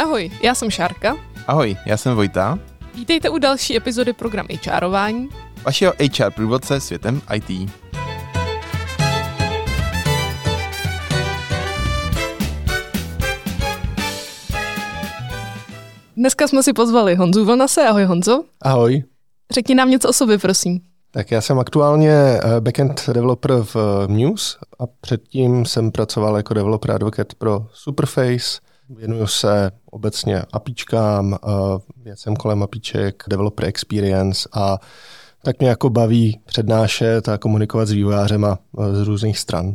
Ahoj, já jsem Šárka. Ahoj, já jsem Vojta. Vítejte u další epizody programu HRování. Vašeho HR průvodce světem IT. Dneska jsme si pozvali Honzu Vlnase. Ahoj Honzo. Ahoj. Řekni nám něco o sobě, prosím. Tak já jsem aktuálně eh, backend developer v eh, Muse a předtím jsem pracoval jako developer advocate pro Superface. Věnuju se obecně apíčkám, eh, věcem kolem apíček, developer experience a tak mě jako baví přednášet a komunikovat s vývojářema z různých stran.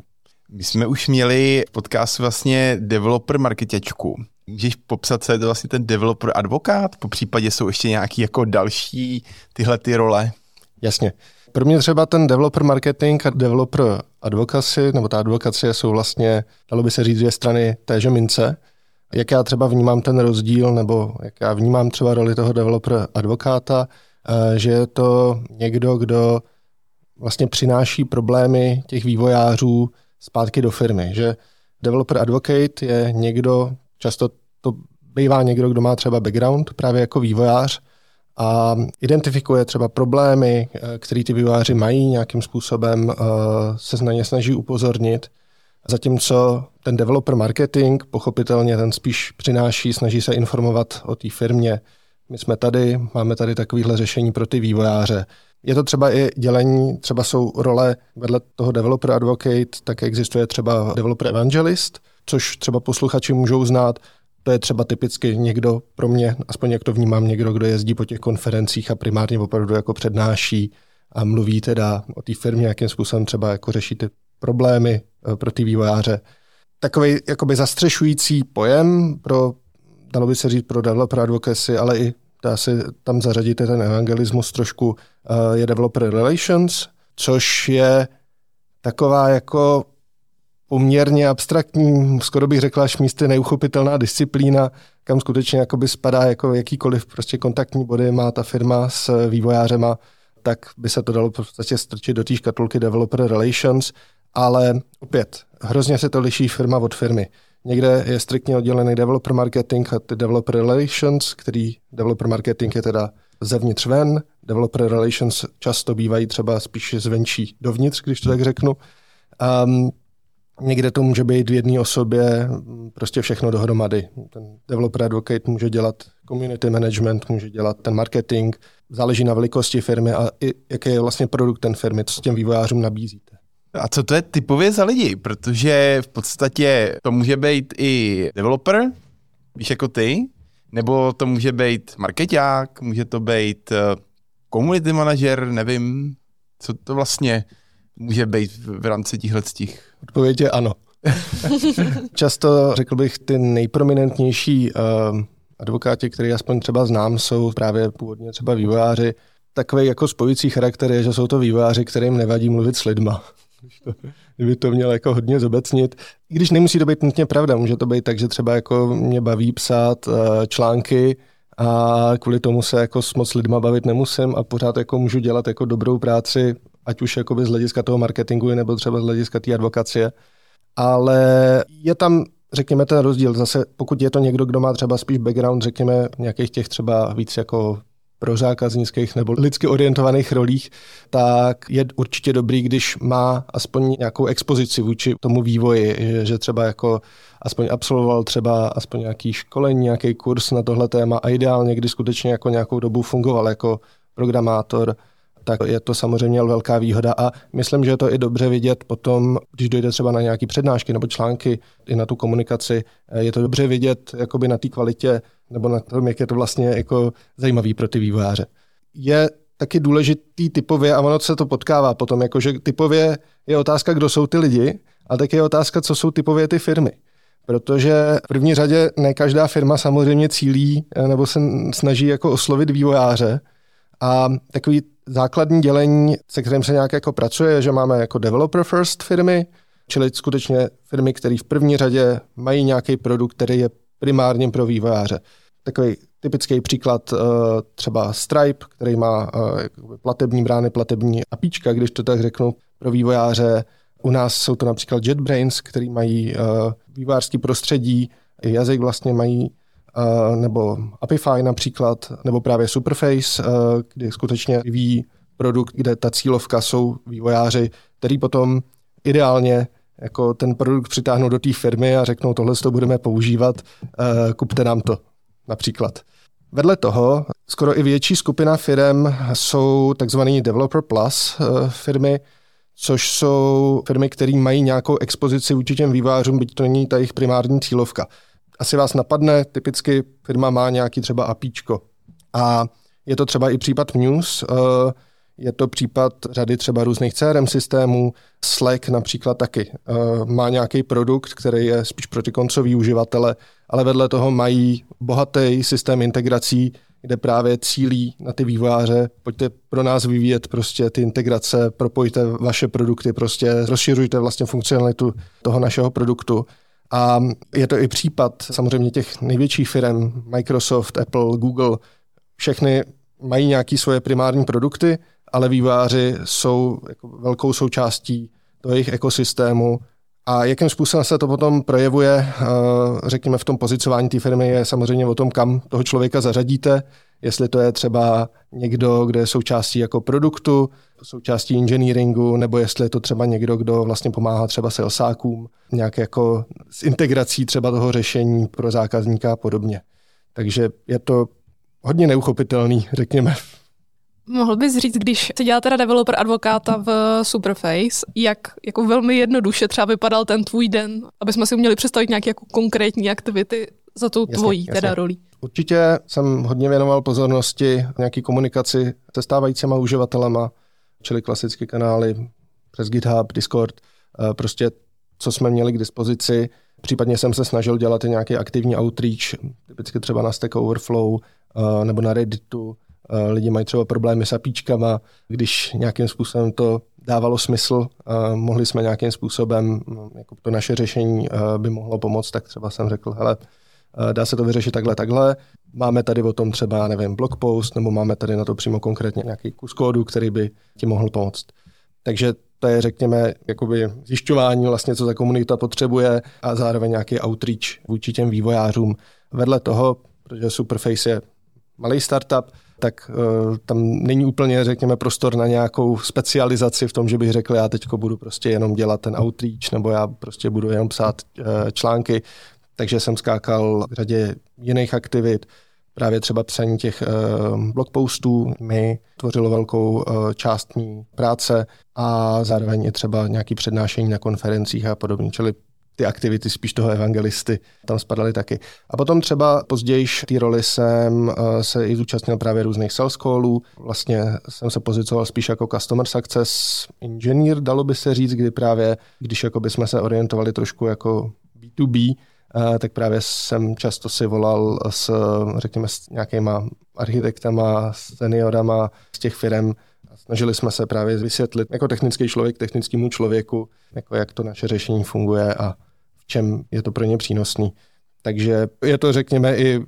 My jsme už měli podcast vlastně developer marketačku. Můžeš popsat, co je to vlastně ten developer advokát? Po případě jsou ještě nějaký jako další tyhle ty role? Jasně. Pro mě třeba ten developer marketing a developer advocacy, nebo ta advokacie jsou vlastně, dalo by se říct, dvě strany téže mince. Jak já třeba vnímám ten rozdíl, nebo jak já vnímám třeba roli toho developer advokáta, eh, že je to někdo, kdo vlastně přináší problémy těch vývojářů zpátky do firmy. Že developer advocate je někdo, často to bývá někdo, kdo má třeba background právě jako vývojář, a identifikuje třeba problémy, eh, které ty vývojáři mají, nějakým způsobem eh, se na ně snaží upozornit. Zatímco ten developer marketing, pochopitelně ten spíš přináší, snaží se informovat o té firmě. My jsme tady, máme tady takovéhle řešení pro ty vývojáře. Je to třeba i dělení, třeba jsou role vedle toho developer advocate, tak existuje třeba developer evangelist, což třeba posluchači můžou znát. To je třeba typicky někdo pro mě, aspoň jak to vnímám, někdo, kdo jezdí po těch konferencích a primárně opravdu jako přednáší a mluví teda o té firmě, jakým způsobem třeba jako řeší ty problémy pro ty vývojáře. Takový jakoby zastřešující pojem pro, dalo by se říct, pro developer advocacy, ale i dá se tam zařadit ten evangelismus trošku, eh, je developer relations, což je taková jako poměrně abstraktní, skoro bych řekla až místy neuchopitelná disciplína, kam skutečně jakoby spadá jako jakýkoliv prostě kontaktní body má ta firma s vývojářema, tak by se to dalo v podstatě strčit do té škatulky Developer Relations, ale opět, hrozně se to liší firma od firmy. Někde je striktně oddělený developer marketing a developer relations, který developer marketing je teda zevnitř ven, developer relations často bývají třeba spíš zvenčí dovnitř, když to tak řeknu. Um, Někde to může být v jedné osobě prostě všechno dohromady. Ten developer advocate může dělat community management, může dělat ten marketing, záleží na velikosti firmy a i jaký je vlastně produkt ten firmy, co těm vývojářům nabízíte. A co to je typově za lidi? Protože v podstatě to může být i developer, víš jako ty, nebo to může být marketák, může to být eh, community manager, nevím, co to vlastně může být v rámci těchto těch? Odpověď je ano. Často, řekl bych, ty nejprominentnější uh, advokáti, které aspoň třeba znám, jsou právě původně třeba vývojáři. Takový jako spojící charakter je, že jsou to vývojáři, kterým nevadí mluvit s lidma. Kdyby to měl jako hodně zobecnit. I když nemusí to být nutně pravda, může to být tak, že třeba jako mě baví psát uh, články, a kvůli tomu se jako s moc lidma bavit nemusím a pořád jako můžu dělat jako dobrou práci ať už jakoby z hlediska toho marketingu, nebo třeba z hlediska té advokacie. Ale je tam, řekněme, ten rozdíl. Zase pokud je to někdo, kdo má třeba spíš background, řekněme, nějakých těch třeba víc jako pro zákaznických nebo lidsky orientovaných rolích, tak je určitě dobrý, když má aspoň nějakou expozici vůči tomu vývoji, že, třeba jako aspoň absolvoval třeba aspoň nějaký školení, nějaký kurz na tohle téma a ideálně, kdy skutečně jako nějakou dobu fungoval jako programátor, tak je to samozřejmě velká výhoda. A myslím, že je to i dobře vidět potom, když dojde třeba na nějaké přednášky nebo články, i na tu komunikaci, je to dobře vidět jakoby na té kvalitě nebo na tom, jak je to vlastně jako zajímavý pro ty vývojáře. Je taky důležitý typově, a ono se to potkává potom, jakože typově je otázka, kdo jsou ty lidi, a taky je otázka, co jsou typově ty firmy. Protože v první řadě ne každá firma samozřejmě cílí eh, nebo se snaží jako oslovit vývojáře, a takový základní dělení, se kterým se nějak jako pracuje, že máme jako developer first firmy, čili skutečně firmy, které v první řadě mají nějaký produkt, který je primárním pro vývojáře. Takový typický příklad eh, třeba Stripe, který má eh, platební brány, platební apíčka, když to tak řeknu, pro vývojáře. U nás jsou to například JetBrains, který mají eh, vývojářský prostředí, jazyk vlastně mají nebo Apify například, nebo právě Superface, kdy skutečně vyvíjí produkt, kde ta cílovka jsou vývojáři, který potom ideálně jako ten produkt přitáhnou do té firmy a řeknou, tohle to budeme používat, kupte nám to například. Vedle toho skoro i větší skupina firm jsou takzvaný Developer Plus firmy, což jsou firmy, které mají nějakou expozici vůči těm vývářům, byť to není ta jejich primární cílovka. Asi vás napadne, typicky firma má nějaký třeba APIčko. A je to třeba i případ News, eh, je to případ řady třeba různých CRM systémů, Slack například taky. Eh, má nějaký produkt, který je spíš pro ty koncový uživatele, ale vedle toho mají bohatý systém integrací, kde právě cílí na ty vývojáře, pojďte pro nás vyvíjet prostě ty integrace, propojte vaše produkty, prostě rozšiřujte vlastně funkcionalitu toho našeho produktu. A je to i případ samozřejmě těch největších firm, Microsoft, Apple, Google, všechny mají nějaké svoje primární produkty, ale vývojáři jsou jako velkou součástí toho jejich ekosystému a jakým způsobem se to potom projevuje, eh, řekněme, v tom pozicování té firmy, je samozřejmě o tom, kam toho člověka zařadíte, jestli to je třeba někdo, kdo je součástí jako produktu, součástí engineeringu, nebo jestli je to třeba někdo, kdo vlastně pomáhá třeba salesákům, nějak jako s integrací třeba toho řešení pro zákazníka a podobně. Takže je to hodně neuchopitelný, řekněme, Mohl bys říct, když se dělá teda developer advokáta v Superface, jak jako velmi jednoduše třeba vypadal ten tvůj den, aby jsme si uměli představit nějaké jako konkrétní aktivity za tou jasně, tvojí jasně. teda rolí? Určitě jsem hodně věnoval pozornosti nějaký komunikaci se stávajícíma uživatelema, čili klasické kanály přes GitHub, Discord, eh, prostě co jsme měli k dispozici. Případně jsem se snažil dělat i nějaký aktivní outreach, typicky třeba na Stack Overflow eh, nebo na Redditu, lidi mají třeba problémy s apíčkama, když nějakým způsobem to dávalo smysl, mohli jsme nějakým způsobem, no, jako to naše řešení by mohlo pomoct, tak třeba jsem řekl, hele, dá se to vyřešit takhle, takhle. Máme tady o tom třeba, nevím, blog post, nebo máme tady na to přímo konkrétně nějaký kus kódu, který by ti mohl pomoct. Takže to je, řekněme, jakoby zjišťování vlastně, co ta komunita potřebuje a zároveň nějaký outreach vůči těm vývojářům. Vedle toho, protože Superface je malý startup, tak uh, tam není úplně, řekněme, prostor na nějakou specializaci v tom, že bych řekl, já teď budu prostě jenom dělat ten outreach, nebo já prostě budu jenom psát uh, články. Takže jsem skákal v řadě jiných aktivit, právě třeba psaní těch uh, blogpostů mi tvořilo velkou část mý práce a zároveň i třeba nějaký přednášení na konferencích a podobně. Čili ty aktivity spíš toho evangelisty tam spadaly taky. A potom třeba později té roli jsem eh, se i zúčastnil právě různých sales callů. Vlastně jsem se pozicoval spíš jako customer success engineer, dalo by se říct, kdy právě, když jako by jsme se orientovali trošku jako B2B, eh, tak právě jsem často si volal s, řekněme, s nějakýma architektama, seniorama z těch firm, Snažili jsme se právě vysvětlit jako technický člověk technickému člověku, jako jak to naše řešení funguje a čem je to pro ně přínosný. Takže je to, řekněme, i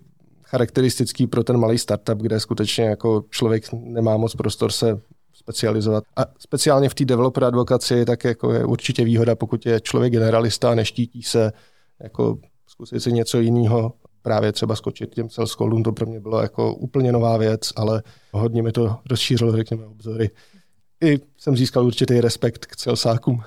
charakteristický pro ten malý startup, kde skutečně jako člověk nemá moc prostor se specializovat. A speciálně v té developer advokaci tak jako je určitě výhoda, pokud je člověk generalista a neštítí se jako zkusit si něco jiného, právě třeba skočit těm callům, to pro mě bylo jako úplně nová věc, ale hodně mi to rozšířilo, řekněme, obzory. I jsem získal určitý respekt k salesákům.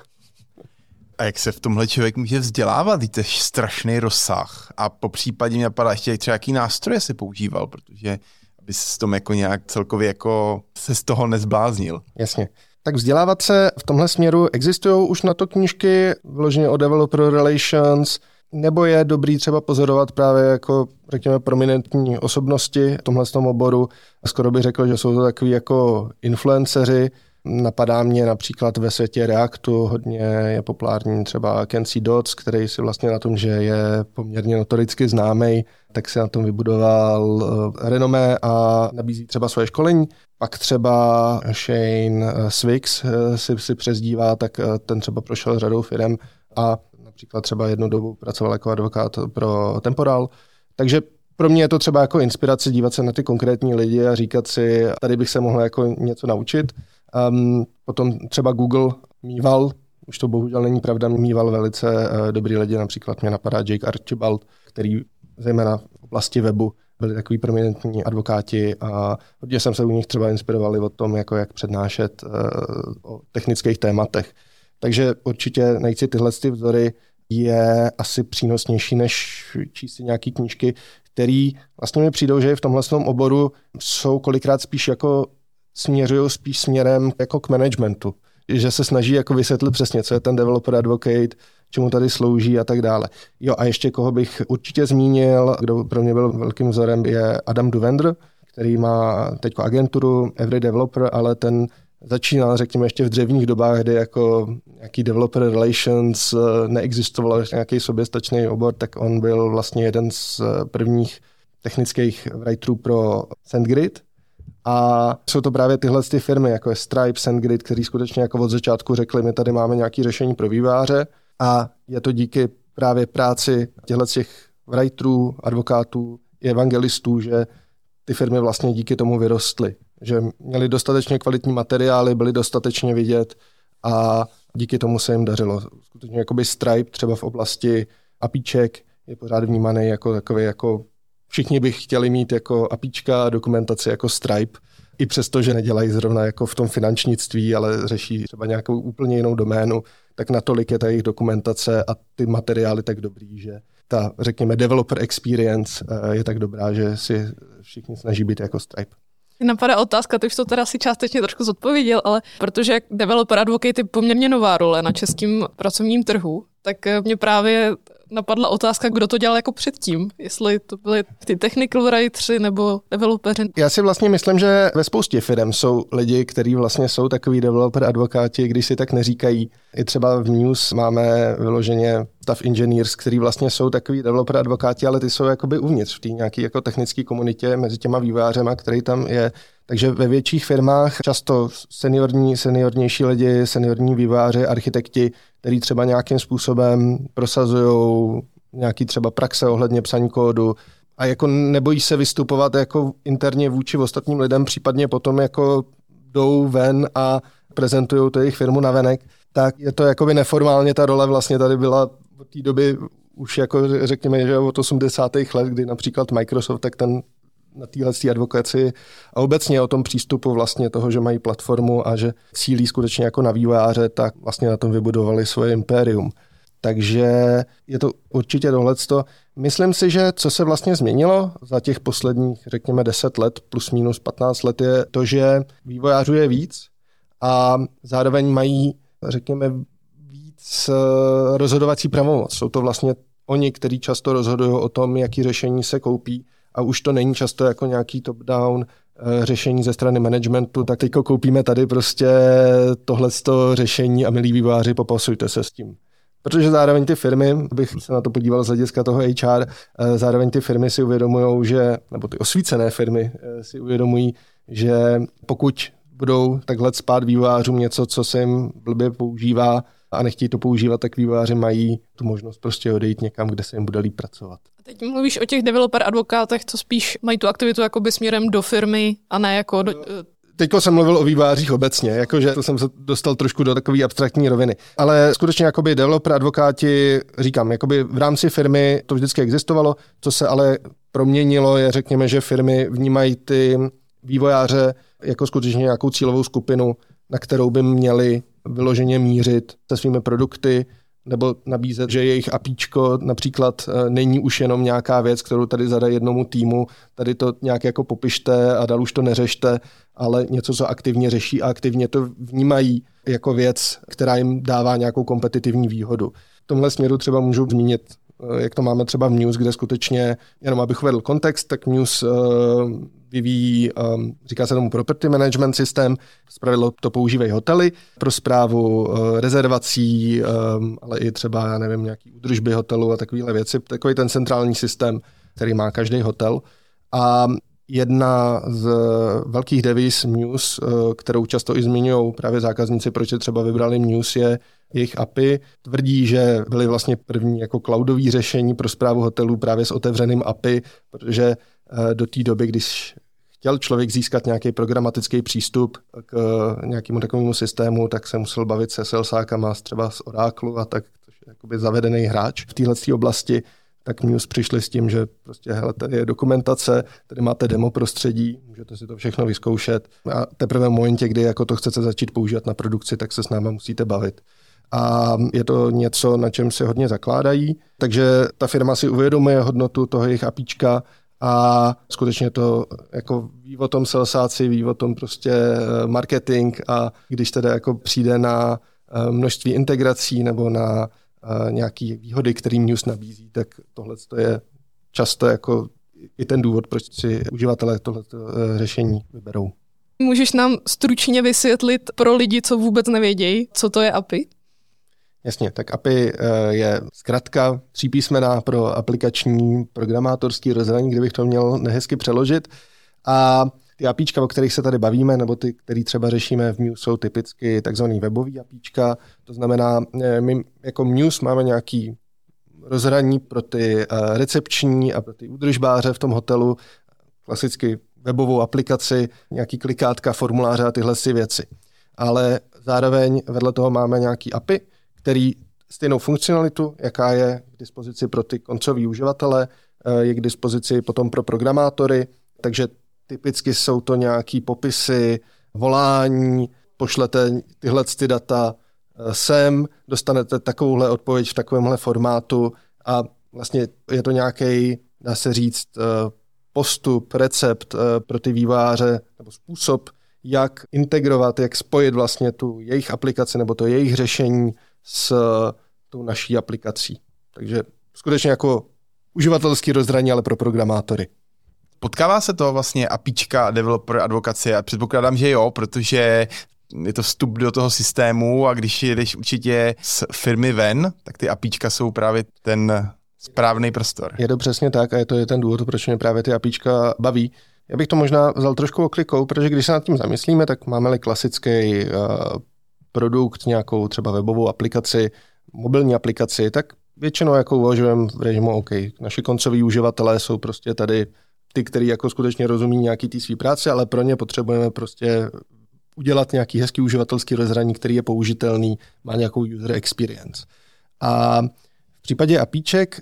A jak se v tomhle člověk může vzdělávat? To je strašný rozsah. A po případě mě napadá ještě třeba, jaký nástroje si používal, protože aby se s tom jako nějak celkově jako se z toho nezbláznil. Jasně. Tak vzdělávat se v tomhle směru existují už na to knížky, vloženě o developer relations, nebo je dobrý třeba pozorovat právě jako, řekněme, prominentní osobnosti v tomhle tom oboru. Skoro bych řekl, že jsou to takový jako influenceři, Napadá mě například ve světě Reactu, hodně je populární třeba Kenzie Dodds, který si vlastně na tom, že je poměrně notoricky známý, tak si na tom vybudoval eh, renomé a nabízí třeba svoje školení. Pak třeba Shane eh, Swix eh, si, si přezdívá, tak ten třeba prošel řadou firm a například třeba jednu dobu pracoval jako advokát pro Temporal. Takže pro mě je to třeba jako inspirace dívat se na ty konkrétní lidi a říkat si, tady bych se mohl jako něco naučit. Um, potom třeba Google mýval, už to bohužel není pravda, mýval velice uh, dobrý lidi, například mě napadá Jake Archibald, který zejména v oblasti webu byli takový prominentní advokáti a hodně jsem se u nich třeba inspirovali o tom, jako jak přednášet uh, o technických tématech. Takže určitě najít si tyhle ty vzory je asi přínosnější, než číst si nějaký knížky, který vlastně mi přijdou, že v tomhle oboru jsou kolikrát spíš jako směřují spíš směrem jako k managementu. Že se snaží jako vysvětlit přesně, co je ten developer advocate, čemu tady slouží a tak dále. Jo a ještě koho bych určitě zmínil, kdo pro mě byl velkým vzorem, je Adam Duvendr, který má teď agenturu Every Developer, ale ten začínal, řekněme, ještě v dřevních dobách, kdy jako nějaký developer relations eh, neexistoval nějaký soběstačný obor, tak on byl vlastně jeden z eh, prvních technických writerů pro SendGrid. A jsou to právě tyhle ty firmy, jako je Stripe, SendGrid, který skutečně jako od začátku řekli, my tady máme nějaké řešení pro výváře a je to díky právě práci těchto těch writerů, advokátů, evangelistů, že ty firmy vlastně díky tomu vyrostly že měli dostatečně kvalitní materiály, byli dostatečně vidět a díky tomu se jim dařilo. Skutečně jakoby Stripe třeba v oblasti apíček je pořád vnímaný jako takový jako všichni by chtěli mít jako apíčka a dokumentaci jako Stripe, i přesto, že nedělají zrovna jako v tom finančnictví, ale řeší třeba nějakou úplně jinou doménu, tak natolik je ta jejich dokumentace a ty materiály tak dobrý, že ta, řekněme, developer experience eh, je tak dobrá, že si všichni snaží být jako Stripe. Napadá otázka, ty už to teda si částečně trošku zodpověděl, ale protože developer advocate je poměrně nová role na českém pracovním trhu, tak eh, mě právě napadla otázka, kdo to dělal jako předtím, jestli to byli ty technical writeri nebo developeři. Já si vlastně myslím, že ve spoustě firm jsou lidi, kteří vlastně jsou takový developer advokáti, když si tak neříkají. I třeba v News máme vyloženě staff engineers, který vlastně jsou takový developer advokáti, ale ty jsou jakoby uvnitř v té nějaké jako technické komunitě mezi těma vývářema, který tam je. Takže ve větších firmách často seniorní, seniornější lidi, seniorní výváři, architekti, který třeba nějakým způsobem prosazují nějaký třeba praxe ohledně psaní kódu a jako nebojí se vystupovat jako interně vůči ostatním lidem, případně potom jako jdou ven a prezentují to jejich firmu na venek, tak je to jakoby neformálně ta role vlastně tady byla od té doby už jako řekněme, že od 80. let, kdy například Microsoft, tak ten na téhle advokaci a obecně o tom přístupu vlastně toho, že mají platformu a že cílí skutečně jako na vývojáře, tak vlastně na tom vybudovali svoje impérium. Takže je to určitě tohleto. Myslím si, že co se vlastně změnilo za těch posledních, řekněme, 10 let, plus minus 15 let, je to, že vývojářů je víc a zároveň mají, řekněme, víc eh, rozhodovací pravomoc. Jsou to vlastně oni, kteří často rozhodují o tom, jaký řešení se koupí a už to není často jako nějaký top-down eh, řešení ze strany managementu, tak teď koupíme tady prostě tohle řešení a milí výváři, popasujte se s tím. Protože zároveň ty firmy, bych se na to podíval z hlediska toho HR, eh, zároveň ty firmy si uvědomují, že, nebo ty osvícené firmy eh, si uvědomují, že pokud budou takhle spát vývářům něco, co se jim blbě používá a nechtějí to používat, tak výváři mají tu možnost prostě odejít někam, kde se jim bude líp pracovat. A teď mluvíš o těch developer advokátech, co spíš mají tu aktivitu jakoby směrem do firmy a ne jako do, Teďko jsem mluvil o vývářích obecně, jakože to jsem se dostal trošku do takové abstraktní roviny. Ale skutečně jakoby developer, advokáti, říkám, jakoby v rámci firmy to vždycky existovalo, co se ale proměnilo je, řekněme, že firmy vnímají ty vývojáře jako skutečně nějakou cílovou skupinu, na kterou by měli vyloženě mířit se svými produkty, nebo nabízet, že jejich apíčko například eh, není už jenom nějaká věc, kterou tady zadají jednomu týmu, tady to nějak jako popište a dál už to neřešte, ale něco, co aktivně řeší a aktivně to vnímají jako věc, která jim dává nějakou kompetitivní výhodu. V tomhle směru třeba můžu zmínit Eh, jak to máme třeba v News, kde skutečně, jenom abych uvedl kontext, tak News uh, vyvíjí, um, říká se tomu property management systém, zpravidlo to používají hotely pro zprávu uh, rezervací, um, ale i třeba, já nevím, nějaký údržby hotelu a takovéhle věci. Takový ten centrální systém, který má každý hotel. A jedna z velkých devis News, kterou často i zmiňují právě zákazníci, proč je třeba vybrali News, je jejich API. Tvrdí, že byly vlastně první jako cloudové řešení pro zprávu hotelů právě s otevřeným API, protože eh, do té doby, když chtěl člověk získat nějaký programatický přístup k eh, nějakému takovému systému, tak se musel bavit se salesákama třeba z Oracle a tak, což je jakoby zavedený hráč v téhle oblasti. tak Muse přišli s tím, že prostě hele, tady je dokumentace, tady máte demo prostředí, můžete si to všechno vyzkoušet a teprve v momentě, kdy jako to chcete začít používat na produkci, tak se s námi musíte bavit. A je to něco, na čem se hodně zakládají, takže ta firma si uvědomuje hodnotu toho jejich apíčka a skutečně to jako ví o tom salesáci, ví o tom prostě eh, marketing a když teda jako přijde na eh, množství integrací nebo na eh, nějaké výhody, který News nabízí, tak tohle je často jako i ten důvod, proč si uživatelé tohle řešení vyberou. Můžeš nám stručně vysvětlit pro lidi, co vůbec nevědějí, co to je API? Jasně, tak API eh, je zkrátka třípísmená pro aplikační programátorský rozhraní, kdybych to měl nehezky přeložit. A ty APIčka, o kterých se tady bavíme, nebo ty, které třeba řešíme v Muse, jsou typicky takzvaný webový APIčka. To znamená, eh, my jako Muse máme nějaký rozhraní pro ty eh, recepční a pro ty údržbáře v tom hotelu, klasicky webovou aplikaci, nějaký klikátka, formuláře a tyhle si věci. Ale zároveň vedle toho máme nějaký API, který stejnou funkcionalitu, jaká je k dispozici pro ty koncový uživatele, eh, je k dispozici potom pro programátory, takže typicky jsou to nějaký popisy, volání, pošlete tyhle ty data eh, sem, dostanete takovouhle odpověď v takovémhle formátu a vlastně je to nějaký, dá se říct, eh, postup, recept pro ty výváře nebo způsob, jak integrovat, jak spojit vlastně tu jejich aplikaci nebo to jejich řešení s tou naší aplikací. Takže skutečně jako uživatelský rozhraní, ale pro programátory. Potkává se to vlastně APIčka, developer, advokace? Já předpokládám, že jo, protože je to vstup do toho systému a když jdeš určitě z firmy ven, tak ty APIčka jsou právě ten správný prostor. Je to přesně tak a je to je ten důvod, proč mě právě ty APIčka baví. Já bych to možná vzal trošku oklikou, protože když se nad tím zamyslíme, tak máme-li klasický uh, produkt, nějakou třeba webovou aplikaci, mobilní aplikaci, tak většinou jako uvažujeme v režimu OK. Naši koncoví uživatelé jsou prostě tady ty, kteří jako skutečně rozumí nějaký té své práce, ale pro ně potřebujeme prostě udělat nějaký hezký uživatelský rozhraní, který je použitelný, má nějakou user experience. A v případě APIček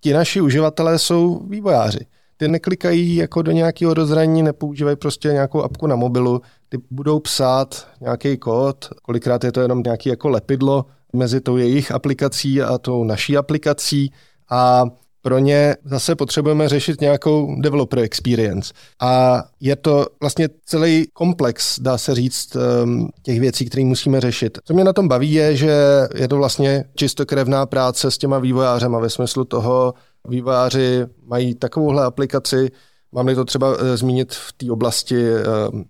ti naši uživatelé jsou vývojáři ty neklikají jako do nějakého rozhraní, nepoužívají prostě nějakou apku na mobilu, ty budou psát nějaký kód, kolikrát je to jenom nějaký jako lepidlo mezi tou jejich aplikací a tou naší aplikací a pro ně zase potřebujeme řešit nějakou developer experience. A je to vlastně celý komplex, dá se říct, ehm, těch věcí, které musíme řešit. Co mě na tom baví je, že je to vlastně čistokrevná práce s těma vývojářema ve smyslu toho, vývojáři mají takovouhle aplikaci, Mám-li to třeba e, zmínit v té oblasti e,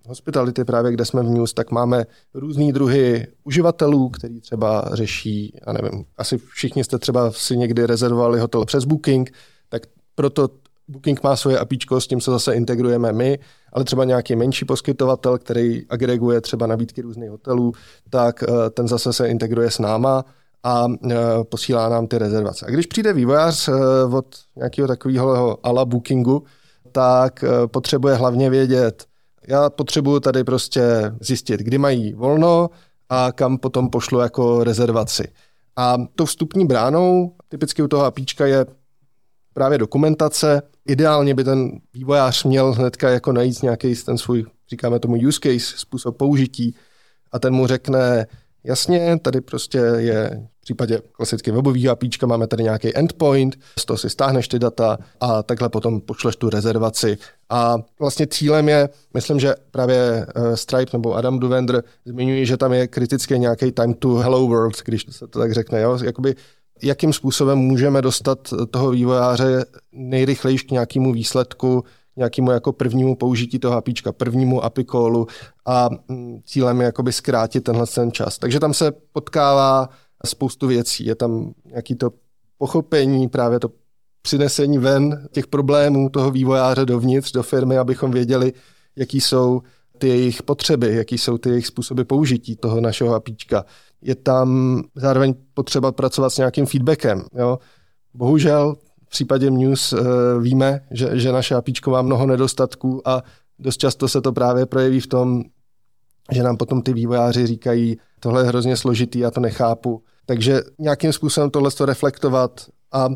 hospitality, právě kde jsme v News, tak máme různý druhy uživatelů, který třeba řeší, já nevím, asi všichni jste třeba si někdy rezervovali hotel přes Booking, tak proto Booking má svoje APIčko, s tím se zase integrujeme my, ale třeba nějaký menší poskytovatel, který agreguje třeba nabídky různých hotelů, tak e, ten zase se integruje s náma a e, posílá nám ty rezervace. A když přijde vývojář e, od nějakého takového ala bookingu, tak e, potřebuje hlavně vědět, já potřebuju tady prostě zjistit, kdy mají volno a kam potom pošlu jako rezervaci. A to vstupní bránou, typicky u toho APIčka je právě dokumentace. Ideálně by ten vývojář měl hnedka jako najít nějaký ten svůj, říkáme tomu use case, způsob použití a ten mu řekne, Jasně, tady prostě je v případě klasicky webového APIčka máme tady nějaký endpoint, z toho si stáhneš ty data a takhle potom pošleš tu rezervaci. A vlastně cílem je, myslím, že právě eh, Stripe nebo Adam Duvender zmiňují, že tam je kriticky nějaký time to hello world, když se to tak řekne. Jo? Jakoby jakým způsobem můžeme dostat toho vývojáře nejrychleji k nějakému výsledku, nějakému jako prvnímu použití toho APIčka, prvnímu API callu a mm, cílem je jakoby zkrátit tenhle ten čas. Takže tam se potkává spoustu věcí. Je tam nějaký to pochopení, právě to přinesení ven těch problémů toho vývojáře dovnitř, do firmy, abychom věděli, jaký jsou ty jejich potřeby, jaký jsou ty jejich způsoby použití toho našeho APIčka. Je tam zároveň potřeba pracovat s nějakým feedbackem. Jo? Bohužel v případě News uh, víme, že, že naše APIčko má mnoho nedostatků a dost často se to právě projeví v tom, že nám potom ty vývojáři říkají, tohle je hrozně složitý, já to nechápu. Takže nějakým způsobem tohle to reflektovat a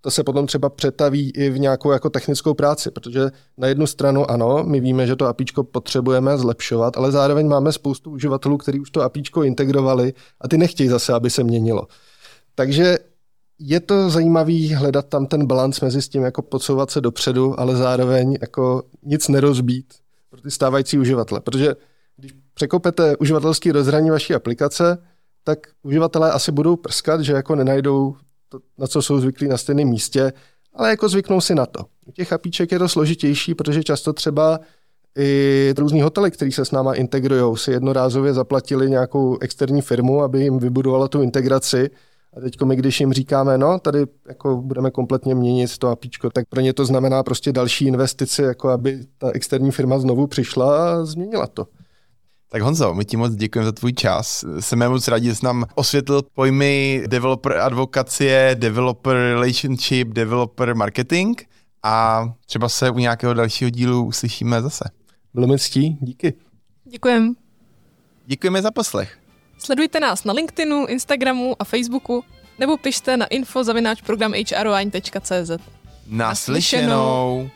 to se potom třeba přetaví i v nějakou jako technickou práci, protože na jednu stranu ano, my víme, že to APIčko potřebujeme zlepšovat, ale zároveň máme spoustu uživatelů, kteří už to APIčko integrovali a ty nechtějí zase, aby se měnilo. Takže je to zajímavý hledat tam ten balans mezi s tím, jako podsouvat se dopředu, ale zároveň jako nic nerozbít pro ty stávající uživatele. Protože když překopete uživatelský rozhraní vaší aplikace, tak uživatelé asi budou prskat, že jako nenajdou to, na co jsou zvyklí na stejném místě, ale jako zvyknou si na to. U těch apíček je to složitější, protože často třeba i různí hotely, který se s náma integrují, si jednorázově zaplatili nějakou externí firmu, aby jim vybudovala tu integraci. A teď my, když jim říkáme, no, tady jako budeme kompletně měnit to apíčko, tak pro ně to znamená prostě další investici, jako aby ta externí firma znovu přišla a změnila to. Tak Honzo, my ti moc děkujeme za tvůj čas. Jsme moc rádi, že jsi nám osvětlil pojmy developer advokacie, developer relationship, developer marketing a třeba se u nějakého dalšího dílu uslyšíme zase. Bylo mi ctí, díky. Děkujem. Děkujeme za poslech. Sledujte nás na LinkedInu, Instagramu a Facebooku nebo pište na info zavináč program Naslyšenou.